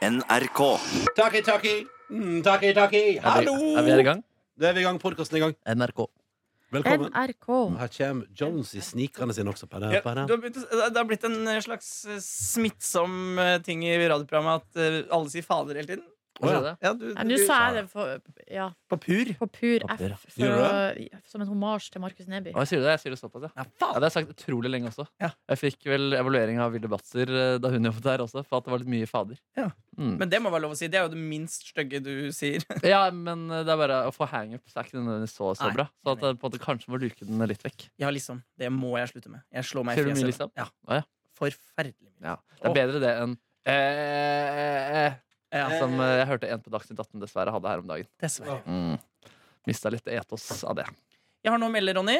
NRK. Taki, taki. Mm, taki, taki. Er vi, Hallo! er vi i gang? Da er vi i gang. Podkasten er i gang. NRK. Velkommen. NRK. Her kommer Jones i snikene sine også. Pada, Ja, pada. har begynt, det har blitt en slags eh, smittsom eh, ting i radioprogrammet at eh, alle sier fader hele tiden. Å, ja. Ja, du, Ja, Nå du- sa jeg det for, ja, på pur. på pur. F, For, for, som en homasj til Markus Neby. Å, jeg sier det, jeg sier det såpass, ja. Ja. Det har jeg sagt utrolig lenge også. Ja. Jeg fikk vel evaluering av Vilde Batzer eh, da hun jobbet der også, for at det var litt mye fader. Ja. Mm. Men det må være lov å si. Det er jo det minst stygge du sier. ja, men eh, det er bare å få hangups er ikke nødvendigvis så, så Nei, bra. Så at jeg på en måte kanskje må luke den litt vekk. Ja, liksom. Det må jeg slutte med. Jeg slår meg i fjeset. liksom? Ja. Forferdelig mye. Ja. Det er bedre det enn eh, Ja, Som eh, jeg hørte en på Dagsnytt 18 dessverre hadde her om dagen. dessverre. Mm. Mista litt etos av det. Jeg har noe å melde, Ronny.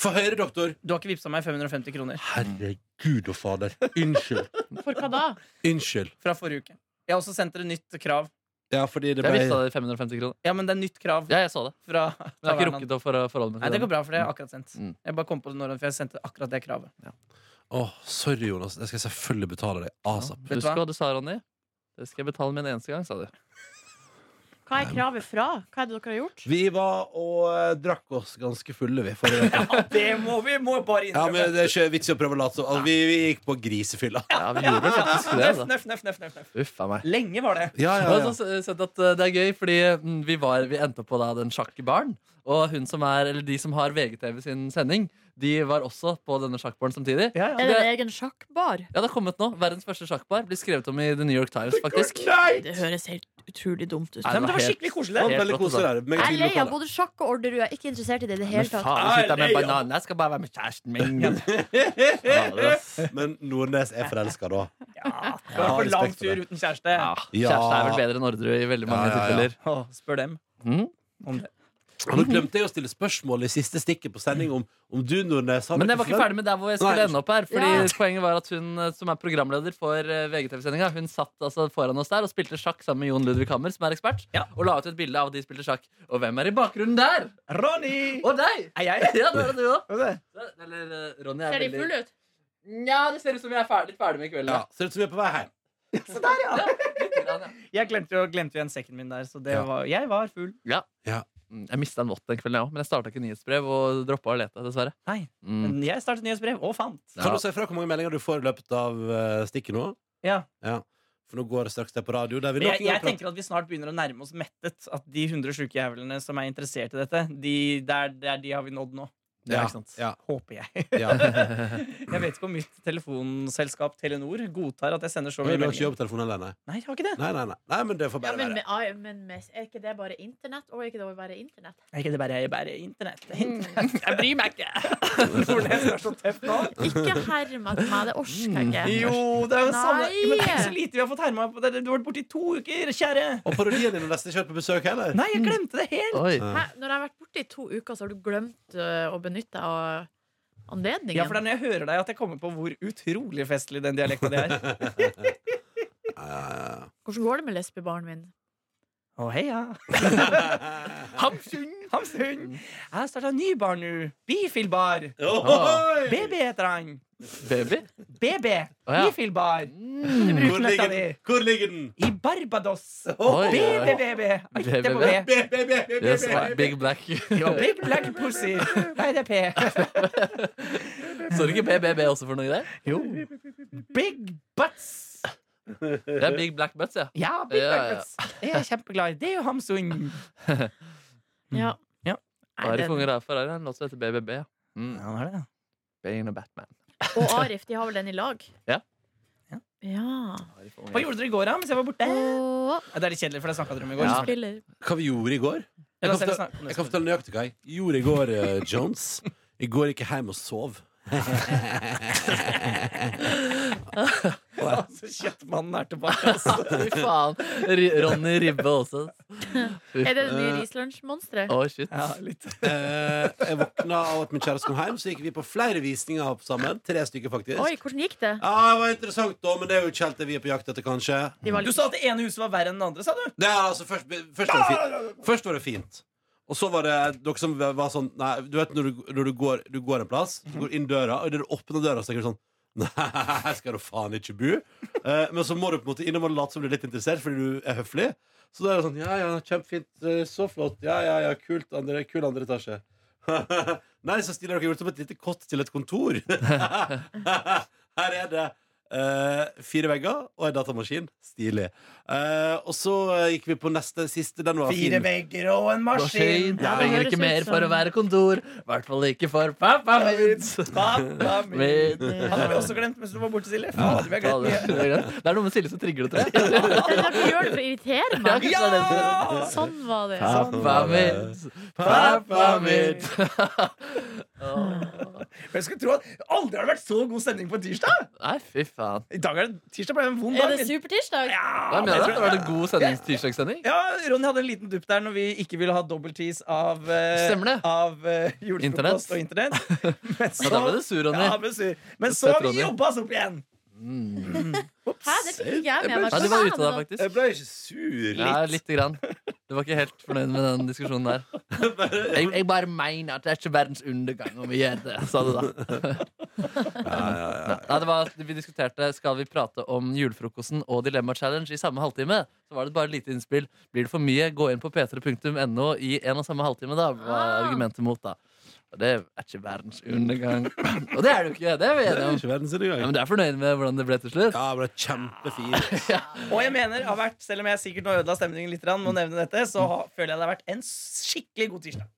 Få høre, doktor. Du har ikke vippsa meg 550 kroner Herregud og fader. Unnskyld. For hva da? Unnskyld. fra forrige uke. Jeg har også sendt dere nytt krav. Ja, fordi det Jeg ble deg det 550 kroner. Ja, men det er nytt krav Ja, jeg så det. fra Men jeg har ikke rukket å for- forholde meg Nei, til det går bra, for det er akkurat sendt. Mm. Jeg bare kom på det nå, for jeg sendte akkurat det kravet. Åh, sorry, Jonas. Jeg skal selvfølgelig betale deg asap. Ja. Husk hva? hva du sa, Ronny. Det skal jeg betale med en eneste gang, sa du. Hva er kravet fra? Hva er det dere har gjort? Vi var og eh, drakk oss ganske fulle, vi. Forrige uke. Ja, det må vi må bare Ja, innrømme. men det er ikke vits i å prøve å late som. Altså, vi, vi gikk på grisefylla. Ja, vi gjorde vel faktisk det. Nøff, Altså. nøff, nøff, nøff, nøff, nøff. Uff a meg. Lenge var det. Ja, Jeg ja, har ja. også sett at uh, det er gøy, fordi mm, vi, var, vi endte på da den sjakkbaren. Og hun som er, eller de som har VGTV sin sending, de var også på denne sjakkbaren samtidig. Ja, Er det en egen sjakkbar? Ja, det har kommet nå. Verdens første sjakkbar. Blir skrevet om i The New York Times, faktisk. Det høres helt utrolig dumt ut. Nei, men det var skikkelig koselig. Helt, Helt koselig altså. der. Jeg er lei av både sjakk og Orderud. Jeg er ikke interessert i det i det hele tatt. faen, jeg med banan. Jeg skal bare være med kjæresten min. Ja, Men Nordnes er forelska, da. Ja, Ja, på lang tur uten kjæreste. Ja, Ja. Kjæreste er vel bedre enn Orderud i veldig mange Ja, ja, ja. tilfeller. Spør dem Mm. om det. Og Nå glemte jeg å stille spørsmål i siste stikket på sending om, om du, Nordnes har Men jeg var ikke ferdig med der hvor jeg skulle Nei. ende opp her. Fordi Ja. Poenget var at hun eh, som er programleder for eh, VGTV-sendinga, Hun satt altså foran oss der og spilte sjakk sammen med Jon Ludvig Hammer, som er ekspert. Ja. Og la ut et bilde av at de spilte sjakk. Og hvem er i bakgrunnen der? Ronny! Og deg! Er jeg? Ja, det er du òg. Er det? Eller eh, Ronny er Ser de veldig fulle ut? Nja, det ser ut som vi er ferdig, litt ferdig med kvelden. Ja, Ser ut som vi er på vei hjem. Så der, ja! Litt grann, ja. Jeg glemte jo, glemte jo en sekken min der, så det Ja. var, jeg var full. Mm, Jeg mista en vått den kvelden, jeg òg. Men jeg starta ikke nyhetsbrev og droppa å lete, dessverre. Nei, Mm. men jeg startet nyhetsbrev og fant. Kan du se fra hvor mange meldinger du får i løpet av eh, stikket nå? Ja. ja. For nå går det straks det på radio. Der vi nok jeg, jeg tenker at vi snart begynner å nærme oss mettet. At de 100 sjuke jævlene som er interessert i dette, de, der, der, de har vi nådd nå. Ja, Ja, ikke sant. ja, Håper jeg. ja. Jeg vet ikke om mitt telefonselskap Telenor godtar at jeg sender så mye meldinger. Du har ikke jobbtelefon alene? nei? Jeg har ikke det. Nei, nei, nei. nei men det får Ja, bare men, være. med, men med, er ikke det bare internett? Og er ikke det bare internett? Er ikke det bare, bare internett? internett? Jeg bryr meg ikke! Nordnes er så tøff nå. Ikke herm at meg, det orker jeg ikke. Jo, det er jo det samme. Men tenk så lite vi har fått herma på. Du har vært borte i to uker, kjære. Og parodien din har nesten ikke vært på besøk heller. Nei, jeg glemte det helt. Hæ? Når jeg har vært borte i to uker, så har du glemt øh, å av anledningen? Ja, for det er når jeg hører deg at jeg kommer på hvor utrolig festlig den dialekta di er. Hvordan går det med lesbebarnet min? Å, heia. Hamsun. Hamsun. Jeg har starta ny bar nå. Bifilbar. Ohoi! BB heter han. Baby? BB. Å, ja. Bifilbar. Mm. Bruk Hvor nøtta ligger di. den? Hvor ligger den? I Barbados. Oi, BB, oi. BB. Alt er på B. Be, be, be, be, Yes, be, be. big black. Jo, Big Black Pussy. Nei, det er P. Så det ikke BBB også for noe i det? Jo. Big Butts. Det er Big Black Butts, ja. Ja, Big Ja, Black ja. Butts. Det er jeg kjempeglad i. Det er jo Hamsun. Ja. Ja. Nei, Arif den- Unger er er en låt som heter BBB. ja. Mm. Ja, det er det. Bane og Batman. Og Arif, de har vel den i lag? Ja. Ja. Ja. Arif Unger. Hva gjorde dere i går, da? Mens jeg var borte? Og Ja, det er litt kjedelig, for det snakka dere om i går. Ja. spiller. Hva vi gjorde i går? Jeg La kan oss heller fortelle, snakke om det jeg kan fortelle nøyaktig hva jeg gjorde i går, eh, Jones. I går gikk jeg hjem og sov. Altså, Kjøttmannen er tilbake. Altså. Fy faen. R Ronny Ribbe også. Er det det nye Rislunsj-monsteret? Å, shit. Ja, litt. Eh, jeg våkna av at min kjæreste kom hjem, så gikk vi på flere visninger sammen. Tre stykker, faktisk. Oi, hvordan gikk det? Ja, det var interessant, da, men det er jo ikke helt det vi er på jakt etter, kanskje. Du sa at det ene huset var verre enn det andre, sa du? Det er altså først, først, var det fint. først var det fint. Og så var det dere som var sånn Nei, du vet når du, når du, går, du går en plass, du går inn døra, og idet du åpner døra, så tenker du sånn Nei, her skal du faen ikke bo. Eh, men så må du på en måte innom og late som du er litt interessert fordi du er høflig. Så da er det sånn Ja, ja, kjempefint. eh, Så flott. Ja, ja, ja, kult. Andre, kul andre etasje. Nei, så stiller dere gjort som et lite kott til et kontor. Her er det eh, fire vegger og en datamaskin. Stilig. Uh, og så eh, gikk vi på neste siste. Den var Fire fin. vegger og en maskin. Du Ja, Trenger ikke mer for å være kontor. I hvert fall ikke for pappa min. Pappa min. Min. Han har vi også glemt mens du var borte, Silje. Fader, vi har Ja, glemt det mye. er. Det er noe med Silje som trigger det, tror jeg. Du gjør det for å irritere meg. Ja! Sånn var det. Pappa mitt, pappa mitt. Men jeg skulle tro at aldri har det vært så god stemning på en tirsdag. Nei, fy faen. I dag er det tirsdag ble det en vond Er det supertirsdag? Ja, Hva mener du? Var det god sendings-tirsdagssending? Ja, Ronny hadde en liten dupp der når vi ikke ville ha dobbeltis av, uh, av uh, julefrokost og internett. Men så, Ja, da ble du sur, Ronny. Ja, men sur. Men så har vi jobba oss opp igjen. Mm. Hæ, det fikk ikke jeg med meg. Ja, du var ute da, faktisk. Jeg ble ikke sur. Ja, lite grann. Du var ikke helt fornøyd med den diskusjonen der. Jeg, jeg bare mener at det er ikke verdens undergang om vi gjør det, sa du da. Nei, det var, vi diskuterte Skal vi prate om julefrokosten og Dilemma Challenge i samme halvtime. Så var det bare et lite innspill. Blir det for mye, gå inn på p3.no i en og samme halvtime. da Var argumentet mot da Og det er ikke verdens undergang. Og det er det jo ikke. Det er vi Det enige er om. ikke verdens Ja, undergang. men du er fornøyd med hvordan det ble til slutt? Ja, det ble kjempefint. Og jeg mener, har vært, selv om jeg sikkert nå ødela stemningen litt med å nevne dette, så har, føler jeg det har vært en skikkelig god tirsdag.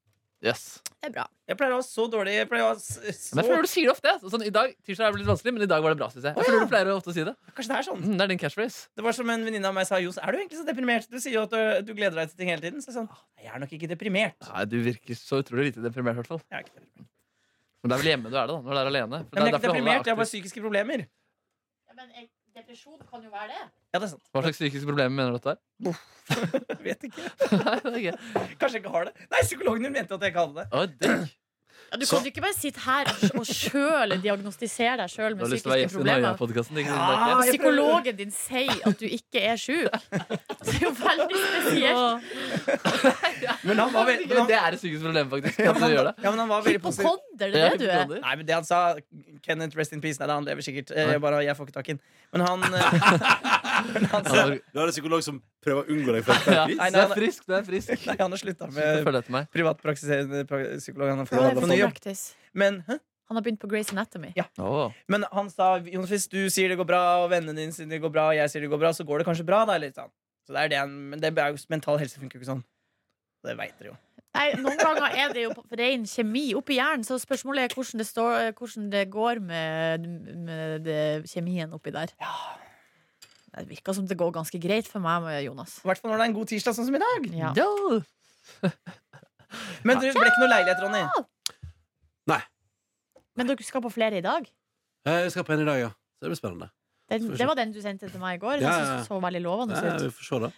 Yes. Det er bra. Jeg pleier å ha så dårlig jeg pleier å ha så, Men jeg føler du sier det ofte. Sånn, i dag, Tirsdag er det litt vanskelig, men i dag var det bra. Synes jeg. jeg føler du pleier å ofte si det. Kanskje det er sånn. Mm, det er din catchphrase. Det var som en venninne av meg sa Johs, er du egentlig så deprimert? Du sier jo at du, du gleder deg til ting hele tiden. Så jeg, sånn, «Ah, jeg er nok ikke deprimert. Nei, Du virker så utrolig lite deprimert. i hvert fall Jeg er ikke deprimert, Men det er vel hjemme du er det, da. Når du er alene. For men jeg er ikke deprimert, jeg har bare psykiske problemer. Ja, Men depresjon kan jo være det. Ja, det er sant. Hva slags psykiske problemer mener du at det er? Vet ikke. Nei, det er ikke. Kanskje jeg ikke har det. Nei, psykologen min mente at jeg ikke hadde det. Å, digg. Ja, du kan jo ikke bare sitte her og, sjøl diagnostisere deg sjøl Du med har lyst til å være psykiske gjest i problemer. Ja, Psykologen din sier at du ikke er sjuk. Det er jo veldig spesielt. Men han var veldig, men han, det er et psykisk problem, faktisk. ja, men han, ja, men han var veldig positiv. Hypokonder, det er det du er. Nei, men det han sa Kenneth, rest in peace. Nei, han lever sikkert. Jeg, bare jeg får ikke tak i. Men han, eh, men han så, Du har en psykolog som prøver å unngå deg for Ja, Nei, du nei, er frisk, du er frisk. Nei, han har slutta med privatpraktiserende psykolog. Han har fått ny jobb. Men, hæ? Han har begynt på Grace Anatomy. Åh. men han sa Jonas, hvis du sier det går bra, og vennene dine sier det går bra, og jeg sier det går bra, så går det kanskje bra. Da, litt sånn. Så det er det han, men det mental helse funker jo ikke sånn. Det veit dere jo. Nei, Noen ganger er det jo ren kjemi oppi hjernen, så spørsmålet er hvordan det, står, hvordan det går med, med det, kjemien oppi der. Det virker som det går ganske greit for meg med Jonas. I hvert fall når det er en god tirsdag, sånn som i dag. Ja. Ja. Men det ble ikke noe leilighet, Ronny. Nei. Men dere skal på flere i dag? Eh, Jeg skal på en i dag, ja. Så det blir spennende. Den, vi det var den du sendte til meg i går. Ja, Den ja, ja. synes så veldig lovende Ja, ut. vi får se, da.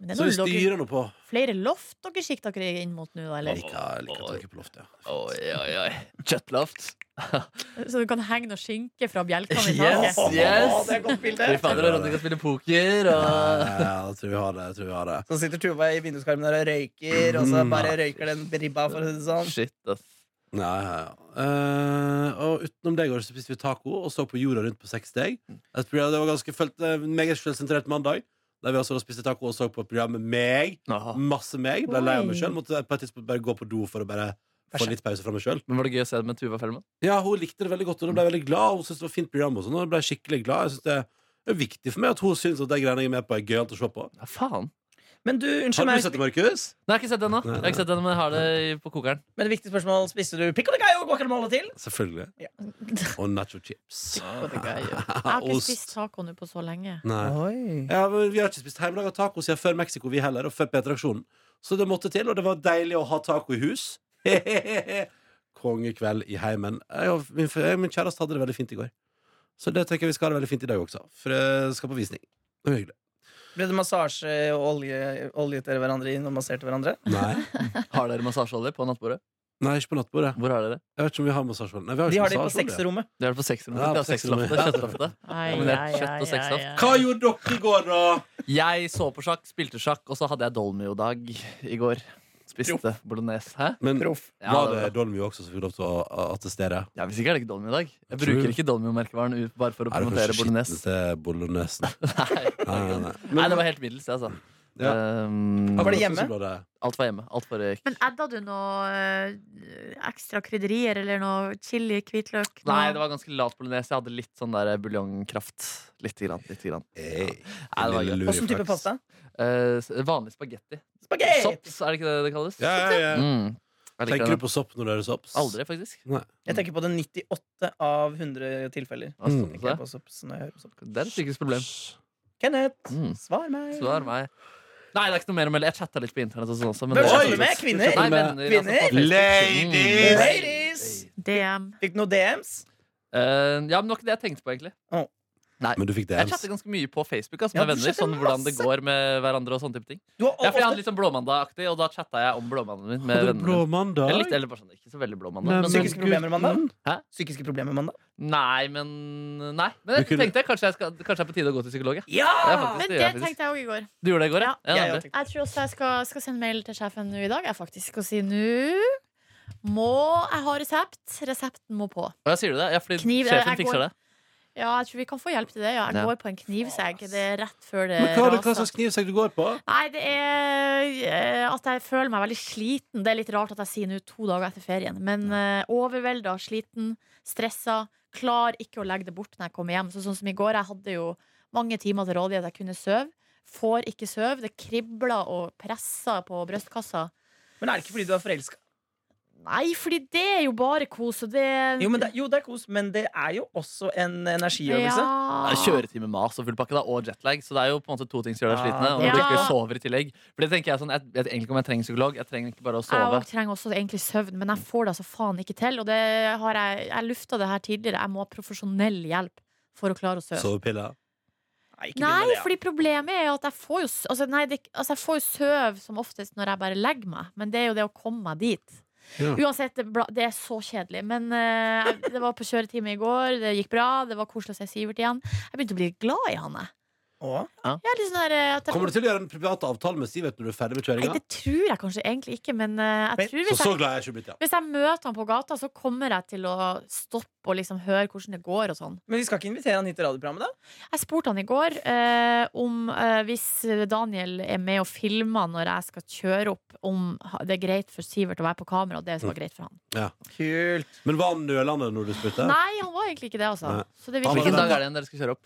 Men det Så vi noe dere, styrer nå på. flere loft dere sikter dere inn mot nå, da, Jeg eller? liker, jeg liker tanken på loftet. Ja. Oi, oi, oi. Kjøttloft. Så du kan henge noe skinke fra bjelkene i Yes. taket? Yes. det er et godt bilde. Fy fader, og Ronny kan spille poker. Ja, Og... ja, jeg tror vi har det. Jeg tror vi har det. Så sitter Tuva i vinduskarmen der og røyker, og så Mm. bare røyker den ribba, for å si det sånn. Shit, ass. Ja, ja, ja. Eh, og utenom det i går så spiste vi taco og så på jorda rundt på seks steg. Jeg tror Det var ganske følt, eh, meget selvsentrert mandag. Der vi også spiste taco og så på programmet meg. Aha. Masse meg. Ble lei av meg sjøl. Måtte på et tidspunkt bare gå på do for å bare få litt pause fra meg sjøl. Men Var det gøy å se det med Tuva Fellmann? Ja, hun likte det veldig godt, og hun ble veldig glad. Hun syntes det var fint program og sånn, og ble skikkelig glad. Jeg synes det er viktig for meg at hun syns at de greiene jeg er med på, er gøyalt å se på. Ja, faen. Men du, unnskyld meg Har du sett det, Markus? Nei, jeg har ikke sett det ennå. Jeg har ikke sett det, men jeg har det på kokeren. men viktig spørsmål. Spiste du pico de gallo guacamole til? Selvfølgelig. Ja. Og nacho chips. Og de. Jeg har ikke Ost. spist taco nå på så lenge. Nei. Oi. Ja, men Vi har ikke spist hjemmelaga taco siden før Mexico, vi heller, og før P3-aksjonen. Så det måtte til, og det var deilig å ha taco i hus. Kongekveld i heimen. Jeg og min, jeg og min kjæreste hadde det veldig fint i går. Så det tenker jeg vi skal ha det veldig fint i dag også. For jeg skal på visning. Det var hyggelig. Ble det massasje og olje, oljet dere hverandre inn og masserte hverandre? Nei. Har dere massasjeolje på nattbordet? Nei, ikke på nattbordet. Hvor har dere? Jeg vet ikke om vi har massasjeolje. Nei, vi har De ikke har de på sexrommet. Det er det på sexrommet. Ja, på sexrommet. Kjøttloftet. Kjøtt og sexloft. Hva gjorde dere i går, da? Jeg så på sjakk, spilte sjakk, og så hadde jeg dolmio-dag i går. Spiste bolognese. Hæ? Men Proff. Ja, var det det var- Dolmio også som fikk lov til å attestere? Ja, Hvis ikke er det ikke Dolmio i dag. Jeg True. bruker ikke Dolmio-merkevaren ut bare for å Er det promotere kanskje bolognese. bolognesen? Nei. Nei, nei, nei. Nei, det var helt middels, altså. Ja. Um, Var det hjemme? synes var det? alt var hjemme. Alt foregikk. Men adda du noe eh, ekstra krydderier eller noe chili, hvitløk? noe- Nei, det var ganske lavt bolognese. Jeg hadde litt sånn der buljongkraft. Litte grann. Litt grann. Hey, Nei, det var lille greit. Åssen type pasta? Eh, s- vanlig spagetti. Spagetti! Sops, er det ikke det det kalles? Ja, ja, ja. Mm. Tenker du på sopp når du hører sops? Aldri, faktisk. Jeg tenker på det 98 av 100 tilfeller. Altså, Mm. Jeg på sops når jeg hører på sopp. Det er et psykisk problem. Kenneth, Mm. svar meg. Svar meg. Nei, det er ikke noe mer å melde. Jeg chatta litt på internett. og sånn også, men Oi, med? Kvinner? Nei, venner. Kvinner? Altså. Ladies! Mm. Ladies! DM. Fikk du noen DMs? Uh, ja, men det var ikke det jeg tenkte på, egentlig. Men du fikk det Jeg chatter ganske mye på Facebook altså, Ja, med du venner. chatter Sånn hvordan det går med hverandre og sånne type ting. Du har Ja, for jeg hadde litt sånn blåmandag-aktig, og da chatta jeg om blåmannen min med Hadde du vennene mine. mandag? Eller, litt, eller bare sånn, ikke så veldig blåmandag. Men, Psykiske problemer mandag? Psykiske problemer mandag? nei, men Nei. Men jeg Du kunne- tenkte kanskje, jeg skal, kanskje det er på tide å gå til psykolog. jeg. Ja! Ja, faktisk. Men det gjør det jeg faktisk. tenkte jeg òg i går. Du gjorde det i går, ja? Ja, ja, ja, nemlig. Jeg tror også jeg skal, skal sende mail til sjefen nå i dag, jeg faktisk, og si nå må jeg ha resept. Resepten må på. Og ja, sier du det? Ja, fordi Kniv, sjefen går- fikser det. Ja, jeg tror vi kan få hjelp til det. Ja. Jeg Ja. går på en knivsegg. Det er rett før det Men hva, er det- hva slags knivsegg du går på? Nei, det er eh, at jeg føler meg veldig sliten. Det er litt rart at jeg sier nå to dager etter ferien. Men uh, overvelda, sliten, stressa. Klar ikke å legge det bort når jeg kommer hjem. Så sånn som i går, jeg hadde jo mange timer til rådighet. Jeg kunne sove. Får ikke sove. Det kribler og presser på brystkassa. Men er det ikke fordi du er forelska? Nei, fordi det er jo bare kos, og det Jo, men det, jo, det er kos, men det er jo også en energiøvelse. Ja. Det er kjøretime, mas og full pakke da, og jetlag. Så det er jo på en måte to ting som gjør deg slitne. Og når du ikke sover i tillegg. For det tenker Jeg sånn, jeg jeg, egentlig om jeg trenger psykolog. Jeg trenger ikke bare å Jeg sove. også trenger også egentlig søvn, men jeg får det altså faen ikke til. Og det har jeg, jeg lufta det her tidligere. Jeg må ha profesjonell hjelp for å klare å sove. Sovepiller? Nei, Nei, det, ja. fordi problemet er jo at jeg får jo, altså, nei, det, altså, jeg får jo søv som oftest når jeg bare legger meg. Men det er jo det å komme meg dit. Ja. Uansett, det, er så kjedelig. Men uh, det var på kjøretime i går. Det gikk bra. Det var koselig å se Sivert igjen. Jeg begynte å bli glad i han. jeg. Å? Jeg er litt sånn der, eh, at jeg, Kommer du til å gjøre en privat avtale med Sivert når du er ferdig med Nei, kjøringa? det tror jeg kanskje egentlig ikke, men eh, jeg Men- tror Så hvis så jeg, glad er jeg ikke blitt, ja. hvis jeg møter han på gata, så kommer jeg til å stoppe og liksom høre hvordan det går og sånn. Men vi skal ikke invitere han hit til radioprogrammet, da? Jeg spurte han i går eh, om eh, hvis Daniel er med og filmer når jeg skal kjøre opp, om ha- det er greit for Sivert å være på kamera, og det som var greit for han. Kult. Men var han nølende når du spurte? Nei, han var egentlig ikke det, altså. Nei. Så det Han var dag er det igjen dere skal kjøre opp?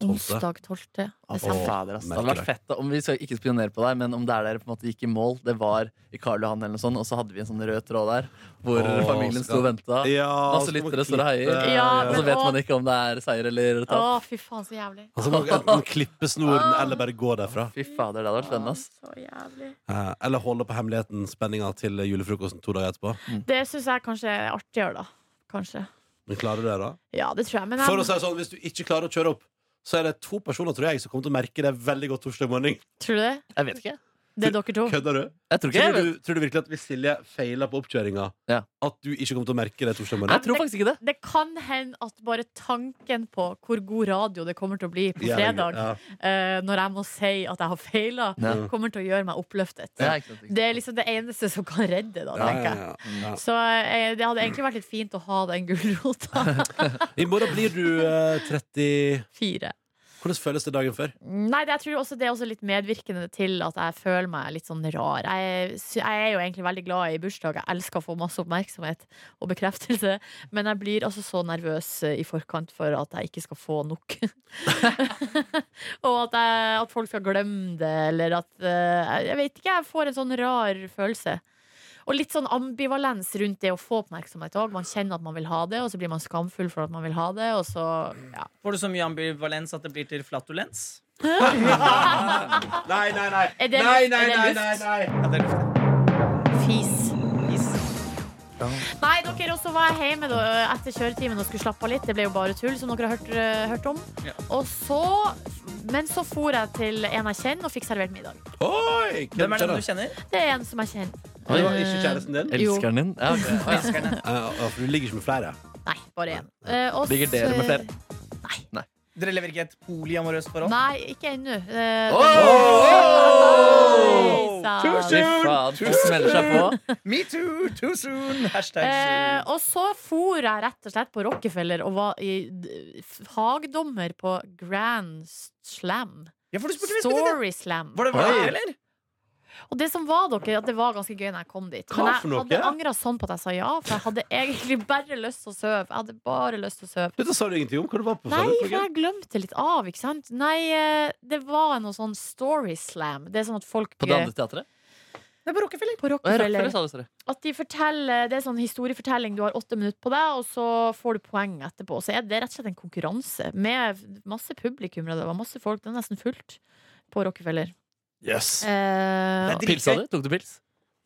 Onsdag 12. Å, desember. Det hadde vært fett om Vi skal ikke spionere på deg, men om der dere på en måte gikk i mål Det var i Karl Johan eller noe sånt, og så hadde vi en sånn rød tråd der hvor Åh, familien sto og venta. Ja, Masse så lyttere står og heier. Ja, Og så vet man ikke om det er seier eller Å, tap. fy faen, så jævlig. Altså, må enten klippe snoren eller bare gå derfra. Fy fader, det hadde vært spennende. ass. Så jævlig. Eh, Eller holde på hemmeligheten, spenninga til julefrokosten to dager etterpå. Det syns jeg kanskje er artigere, da. Kanskje. Men klarer du det, da? Ja, det tror jeg. Men jeg, For å si det sånn, Hvis du ikke klarer å kjøre opp, så er det to personer tror jeg, som kommer til å merke det veldig godt torsdag morgen. tror du det? Jeg vet ikke. Det er dere to? Kødder du? Jeg tror ikke Tror du, tror du virkelig at hvis Silje feiler på oppkjøringa, Ja. at du ikke kommer til å merke det torsdag Jeg tror faktisk ikke det. Det kan hende at bare tanken på hvor god radio det kommer til å bli på Ja, fredag, ja. eh, når jeg må si at jeg har feila, Ja. kommer til å gjøre meg oppløftet. Ja, ikke sant, ikke sant. Det er liksom det eneste som kan redde, da, Ja, tenker jeg. ja, ja. Så eh, det hadde egentlig vært litt fint å ha den gulrota. I morgen blir du eh, 30 Fire. Hvordan føles det dagen før? Nei, det, jeg tror også det er også litt medvirkende til at jeg føler meg litt sånn rar. Jeg, jeg er jo egentlig veldig glad i bursdag. Jeg elsker å få masse oppmerksomhet og bekreftelse. Men jeg blir altså så nervøs eh, i forkant for at jeg ikke skal få nok. og at, jeg, at folk skal glemme det, eller at eh, Jeg vet ikke, jeg får en sånn rar følelse. Og litt sånn ambivalens rundt det å få oppmerksomhet òg. Man kjenner at man vil ha det, og så blir man skamfull for at man vil ha det, og så ja. Får du så mye ambivalens at det blir til flatulens? Nei, nei, nei! Er det nei, nei, Er det luft? nei, nei. Ja, det er luftig. Fis. Nei, dere også var jeg hjemme da, etter kjøretimen og skulle slappe av litt. Det ble jo bare tull, som dere har hørt, eh, hørt om. Ja. Og så, men så for jeg til en jeg kjenner, og fikk servert middag. Oi, Hvem er det du kjenner? Det er en som jeg kjenner. Det var ikke kjæresten din? Jo. Elsker din? Ja, okay. Elskeren din. Ja, ja, for du ligger ikke med flere? Nei, bare én. Eh, og Ligger dere med flere? Nei. Nei. Dere lever ikke et polyamorøst forhold? Nei, ikke ennå. Eh, Oh! sann. Fy faen, folk melder seg på. Me too, too soon. Hashtag Eh, og så for jeg rett og slett på Rockefeller og var i d- fagdommer på Grand Slam. Ja, for du spurte vi spilte det. Story Slam. Var det Oi. eller? Og det som var dere, at det var ganske gøy når jeg kom dit. Hva Men for jeg noe? hadde angra sånn på at jeg sa ja, for jeg hadde egentlig bare lyst til å sove. Jeg hadde bare lyst til å sove. Dette sa du ingenting om. Hva det var på Nei, for jeg glemte litt av, ikke sant? Nei, eh, det var noe sånn story slam. Det er sånn at folk På det andre teatret? Det er på Rockefeller. på Rockefeller sorry. At de forteller Det er sånn historiefortelling. Du har åtte minutter på deg, og så får du poeng etterpå. Så er det rett og slett en konkurranse med masse publikummere. Det var masse folk. Det er nesten fullt på Rockefeller. Yes. Eh, Det er Pilsa du? Tok du pils?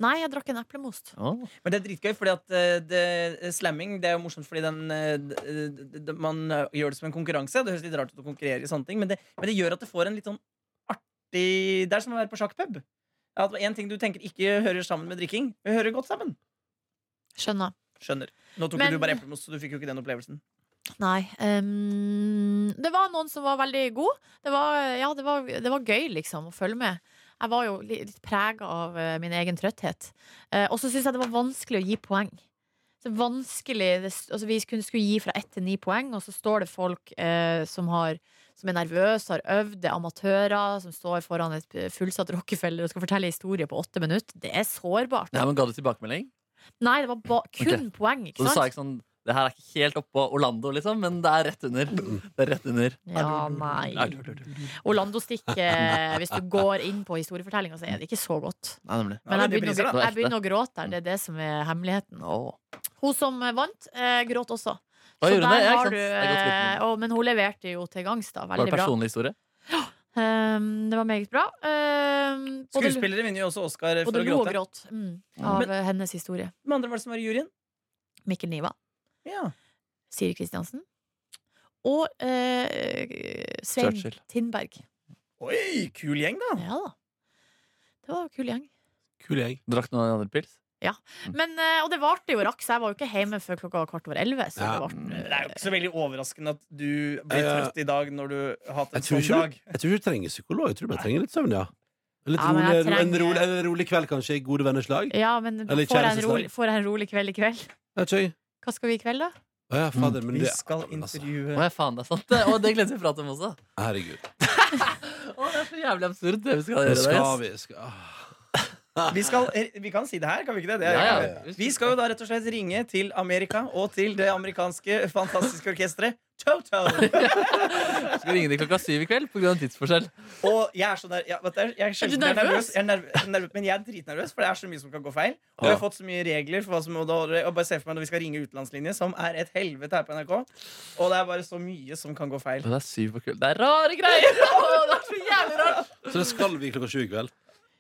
nei, jeg drakk en eplemost. Å. Men det er dritgøy, fordi at eh, det, slamming Det er jo morsomt fordi den, eh, d- d- d- man eh, gjør det som en konkurranse. Det høres litt rart ut å konkurrere i sånne ting, men det, men det gjør at det får en litt sånn artig Det er som å være på sjakkpub. At En ting du tenker ikke hører sammen med drikking, hører godt sammen. Skjønner. Skjønner. Nå tok Men- jo du bare eplemost, så du fikk jo ikke den opplevelsen. Nei. Um, det var noen som var veldig gode. Det var, ja, det var, det var gøy, liksom, å følge med. Jeg var jo li- litt prega av uh, min egen trøtthet. Uh, og så syns jeg det var vanskelig å gi poeng. Så vanskelig det, altså Vi skulle, skulle gi fra ett til ni poeng, og så står det folk uh, som, har, som er nervøse, har øvd, det er amatører som står foran et fullsatt Rockefeller og skal fortelle historie på åtte minutter. Det er sårbart. Nei, men Ga du tilbakemelding? Nei, det var kun poeng. Og du sa ikke sånn Det her er ikke helt oppå Orlando, liksom, men det er rett under. Det er rett under. Ja, nei. Orlando-stikket, hvis du går inn på historiefortellinga, så er det ikke så godt. Nei, nemlig. Men jeg begynner, å, jeg begynner å gråte der. Det er det som er hemmeligheten. Hun som vant, eh, gråt også. Så ikke har du, er eh, Men hun leverte jo til gangs, da. Var det personlig historie? Um, det var meget bra. Um, Skuespillere vinner jo også Oscar for både å lo og gråt mm, av men, hennes historie. Hvem andre var det som var i juryen? Mikkel Niva, Ja. Siri Kristiansen og eh, Svein Churchill. Tindberg. Oi, kul gjeng, da. Ja da. Det var en kul gjeng. Kul gjeng. Drakk noen andre pils? Men, eh, og det varte jo rakk, så jeg var jo ikke hjemme før klokka kvart over elleve. Så Ja. det varte, Det er jo ikke så veldig overraskende at du blir Eh, trøtt i dag når du har hatt en sånn dag. jeg tror ikke du trenger psykolog. Jeg tror du bare trenger litt søvn, ja. Litt Ja, rolig, trenger- En rolig, en rolig kveld, kanskje, i gode venners lag. Ja, men får jeg, en rolig, får jeg en rolig kveld i kveld? Jeg. Hva skal vi i kveld, da? Å ja, fader, men Vi det skal altså, intervjue Å ja, faen, det er sant. det. Og det glemte vi å prate om også. Herregud. Å, det er så jævlig absurd, det vi skal Det gjøre. skal der, skal vi. Skal. Vi, skal, eh, vi kan si det her, kan vi ikke det? det er, Ja, ja. Vi skal jo da rett og slett ringe til Amerika og til det amerikanske fantastiske orkesteret Toto. Vi skal ringe dem klokka syv i kveld pga. tidsforskjell. Og jeg er så der, ja, vet du, jeg er, Er du nervøs? Jeg er nerv, nerv, men jeg er dritnervøs, for det er så mye som kan gå feil. Og vi har fått så mye regler for hva som må og bare se for meg når vi skal ringe utenlandslinje, som er et helvete her på NRK. Og det er bare så mye som kan gå feil. Det er syv på kveld. Det er rare greier! Det er så jævlig rart! Så det skal vi klokka sju i kveld?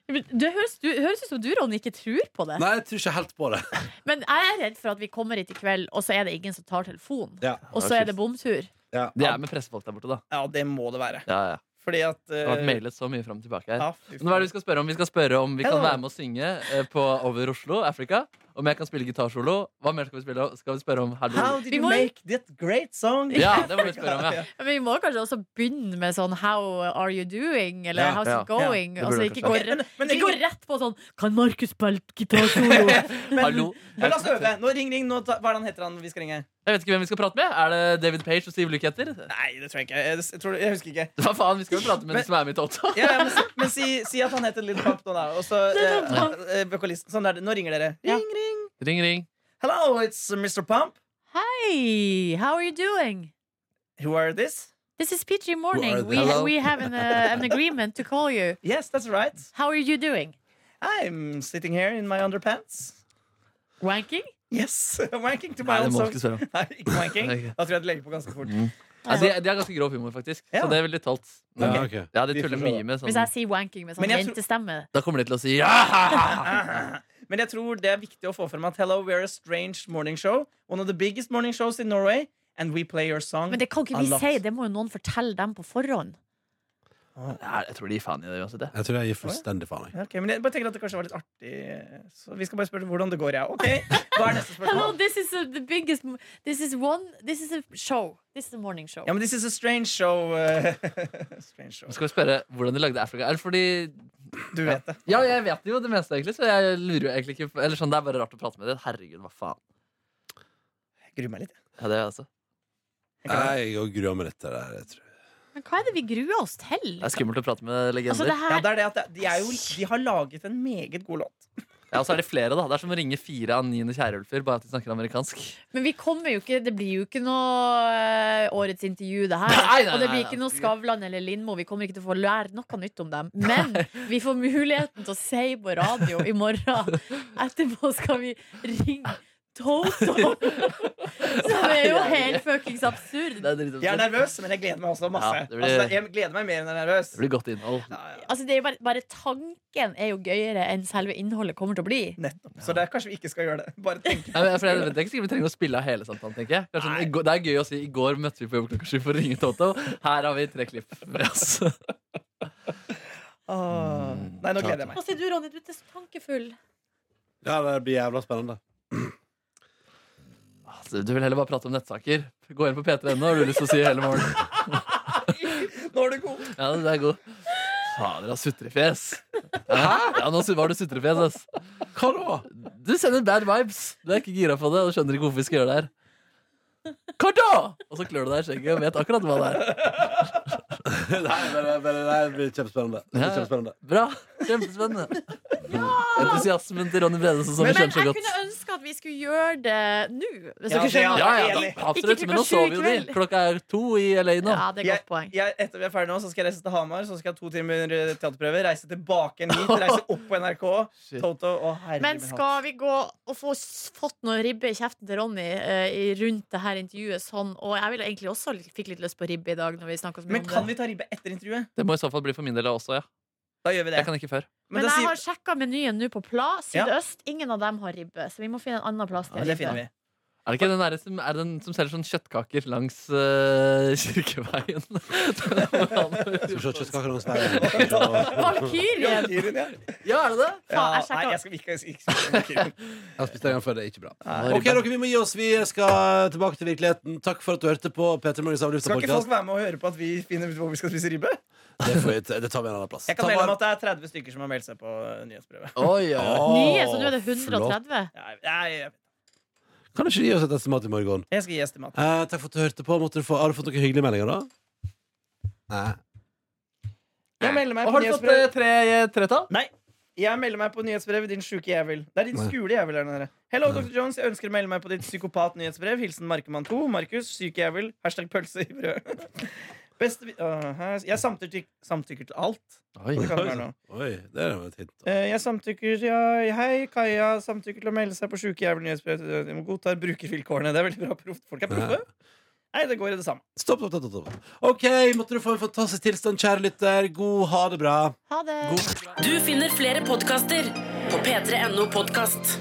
Det høres, du, høres ut som du, Ronny, ikke tror på det. Nei, jeg tror ikke helt på det. Men jeg er redd for at vi kommer hit i kveld, og så er det ingen som tar telefonen. Ja. Og så er det bomtur. Ja. Det er med pressefolk der borte, da. Ja, det må det være. Ja, ja. Fordi at Det har vært eh, mailet så mye fram og tilbake her. ja, Men hva er det vi skal spørre om? Vi skal spørre om vi kan være med å synge eh, på Over Oslo, Africa. Om jeg kan spille gitarsolo. Hva mer skal vi spille? Skal vi spørre om How did you make that great song? Ja, det må vi spørre om, ja. Men vi må kanskje også begynne med sånn How are you doing? Eller Ja, How's ja, it going? ja, altså ikke gå, men, rett, ikke gå rett på sånn Kan Markus spille gitarsolo? Hallo? men la oss øve. Nå ring, ring. Nå ta, hva er det han heter han vi skal ringe? Jeg vet ikke hvem vi skal prate med. Er det David Page og Steve Lukather? Nei, det tror jeg ikke. Jeg, jeg, tror, jeg husker ikke. Hva faen, vi skal jo prate med Men- som er med i Toto. Ja, men men si, si at han heter Little Pop nå, da. Og så eh, eh, vokalisten. Sånn er det. Nå ringer dere. Ja. Ring, ring. Ring, ring. Hello, it's Mr. Pump. Hi, how are you doing? Who are this? This is PG Morning. We. Hello. we have an, uh, an agreement to call you. Yes, that's right. How are you doing? I'm sitting here in my underpants. Wanking? Yes, wanking to my Nei, det own song. ikke spørre om. Nei, ikke wanking. Ok. Da tror jeg det legger på ganske fort. Ja, de, de har ganske grov humor, faktisk. Ja. Så det er veldig talt. Ja, Ok. Ja, de Vi tuller får se mye med Hvis sånn jeg sier wanking med sånn Men jeg tror- jentestemme. Da kommer de til å si ja! Men jeg tror det er viktig å få frem at Hello, we're a strange morning show. One of the biggest morning shows in Norway. And we play your song. Men det kan ikke vi lot. si, det må jo noen fortelle dem på forhånd. Ja, jeg tror de gir faen i det uansett. jeg. Tror jeg gir fullstendig faen. jeg. Okay, ok, men jeg bare tenker at det kanskje var litt artig. Så vi skal bare spørre hvordan det går, ja. Ok, Hva er neste spørsmål? Hello, this is a, the biggest This is one This is a show. This is a morning show. Ja, men this is a strange show. eh, strange show. Skal vi spørre hvordan de lagde Africa? Er det fordi Du vet det. Ja, jeg vet jo det meste, egentlig, så jeg lurer jo egentlig ikke på Eller sånn, Det er bare rart å prate med deg. Herregud, hva faen. Jeg gruer meg litt. Ja, det er jeg også. Jeg Nei, Jeg òg gruer meg litt til det der. Jeg tror. Men hva er det vi gruer oss til? Det er skummelt å prate med legender. Altså, det Ja, det er det at det- de, er jo, de har laget en meget god låt. Ja, Og så er det flere, da. Det er som å ringe fire av niende kjærulfer, bare at de snakker amerikansk. men vi kommer jo ikke Det blir jo ikke noe eh, årets intervju, det her. Nei, nei, og det blir ikke noe Skavlan eller Lindmo. Vi kommer ikke til å få lære noe nytt om dem. Men vi får muligheten til å si på radio i morgen. Etterpå skal vi ringe Toto. Som er jo helt fuckings absurd. Det er dritt Jeg er nervøs, men jeg gleder meg også masse. Ja, det blir- altså, jeg gleder meg mer enn jeg er nervøs. Det blir godt innhold. Ja, ja. Altså, det er jo bare, bare tanken er jo gøyere enn selve innholdet kommer til å bli. Nettopp. Så det er kanskje vi ikke skal gjøre det. Bare tenk. Nei, men for jeg, det er ikke sikkert vi trenger å spille av hele samtalen. tenker jeg Kanskje, i går, Det er gøy å si i går møtte vi på jobb klokka sju for å ringe Toto. Her har vi tre klipp med oss. Åh. Nei, nå gleder jeg meg. Hva sier du, Ronny? Du er så tankefull. Ja, det blir jævla spennende. Du vil heller bare prate om nettsaker. Gå inn på p3.no, har du lyst til å si hele morgenen. Nå er du god. Ja, det er god. Fader, da. sutrefjes. Ja, ja, nå var du sutrefjes, ass. Hva da? Du sender bad vibes. Du er ikke gira på det og skjønner ikke hvorfor vi skal gjøre det her. Hva da? Og så klør du deg i skjegget og vet akkurat hva det er. Nei, bare, bare, nei, det blir kjempespennende. Det blir Ja. kjempespennende. Bra. Kjempespennende. Entusiasmen til Ronny Brede som vi Men jeg godt. kunne ønske at vi skulle gjøre det nå. Hvis Ja, dere skjønner. er- Ja, ja, da, absolutt. Men nå sover jo de. Klokka er to i LA nå. Ja, det er godt poeng. Jeg, etter vi er ferdig nå, så skal jeg reise til Hamar, så skal jeg ha to timer eh, teaterprøve. Reise tilbake igjen hit, reise opp på NRK. Toto og Men skal vi gå og få fått noe ribbe i kjeften til Ronny uh, rundt det her intervjuet sånn? Og jeg ville egentlig også fikk litt lyst på ribbe i dag. Når vi snakker så mye Men om kan det. Vi etter intervjuet? Det må i så fall bli for min del også, ja. Da gjør vi det. Jeg kan ikke før. Men Men jeg sier- har sjekka menyen nå på Pla Ja. Sydøst. Ingen av dem har ribbe, så vi må finne en annen plass. ja, til det ribbe. finner vi. Er det ikke den der som, er den som selger sånn kjøttkaker langs uh, Kirkeveien? Skal vi se kjøttkaker langs veien. Valkyrien! Ja. ja, er det det? Ja, Faen, jeg nei, jeg skal ikke, ikke spise Valkyrien. Jeg har spist en før, det er ikke bra. Nei. Ok, dere, Vi må gi oss. Vi skal tilbake til virkeligheten. Takk for at du hørte på P3 Morgens avlyfta Skal ikke folk være med og høre på at vi finner ut hvor vi skal spise ribbe? Det, det tar vi en annen plass. Jeg kan melde om at det er 30 stykker som har meldt seg på nyhetsprøve. nyhetsbrevet. Ja. Åh, Nye, så nå er det flott. 130. Jeg, jeg, Kan du ikke gi oss et estimat i morgen? jeg skal gi estimat. Eh, takk for at du hørte på. Måtte du få, har du fått noen hyggelige meldinger, da? Nei. Jeg melder meg Og på har du fått nyhetsbrev. eh, tre tall? Nei. Jeg melder meg på nyhetsbrev, din sjuke jævel. Det er din Nei. skule jævel. er nede. Hello, Dr. Jones. Jeg ønsker å melde meg på ditt psykopat-nyhetsbrev. Hilsen Markemann 2. Markus, syk jævel. Hashtag pølse i brød. Beste uh, Jeg samtykker, samtykker til alt. Oi. Oi, det er jo et hint. da. Eh, Jeg samtykker ja, Hei, Kaja. Samtykker til å melde seg på sjukejævel nyhetsbrev. Godtar brukervilkårene. Det er veldig bra. Proft. Folk er proffe. Nei, det går i det samme. Stopp, stopp, stopp, stopp. OK, måtte du få en fantastisk tilstand, kjære lytter. God ha det bra. Ha det. God Du finner flere podkaster på p3.no podkast.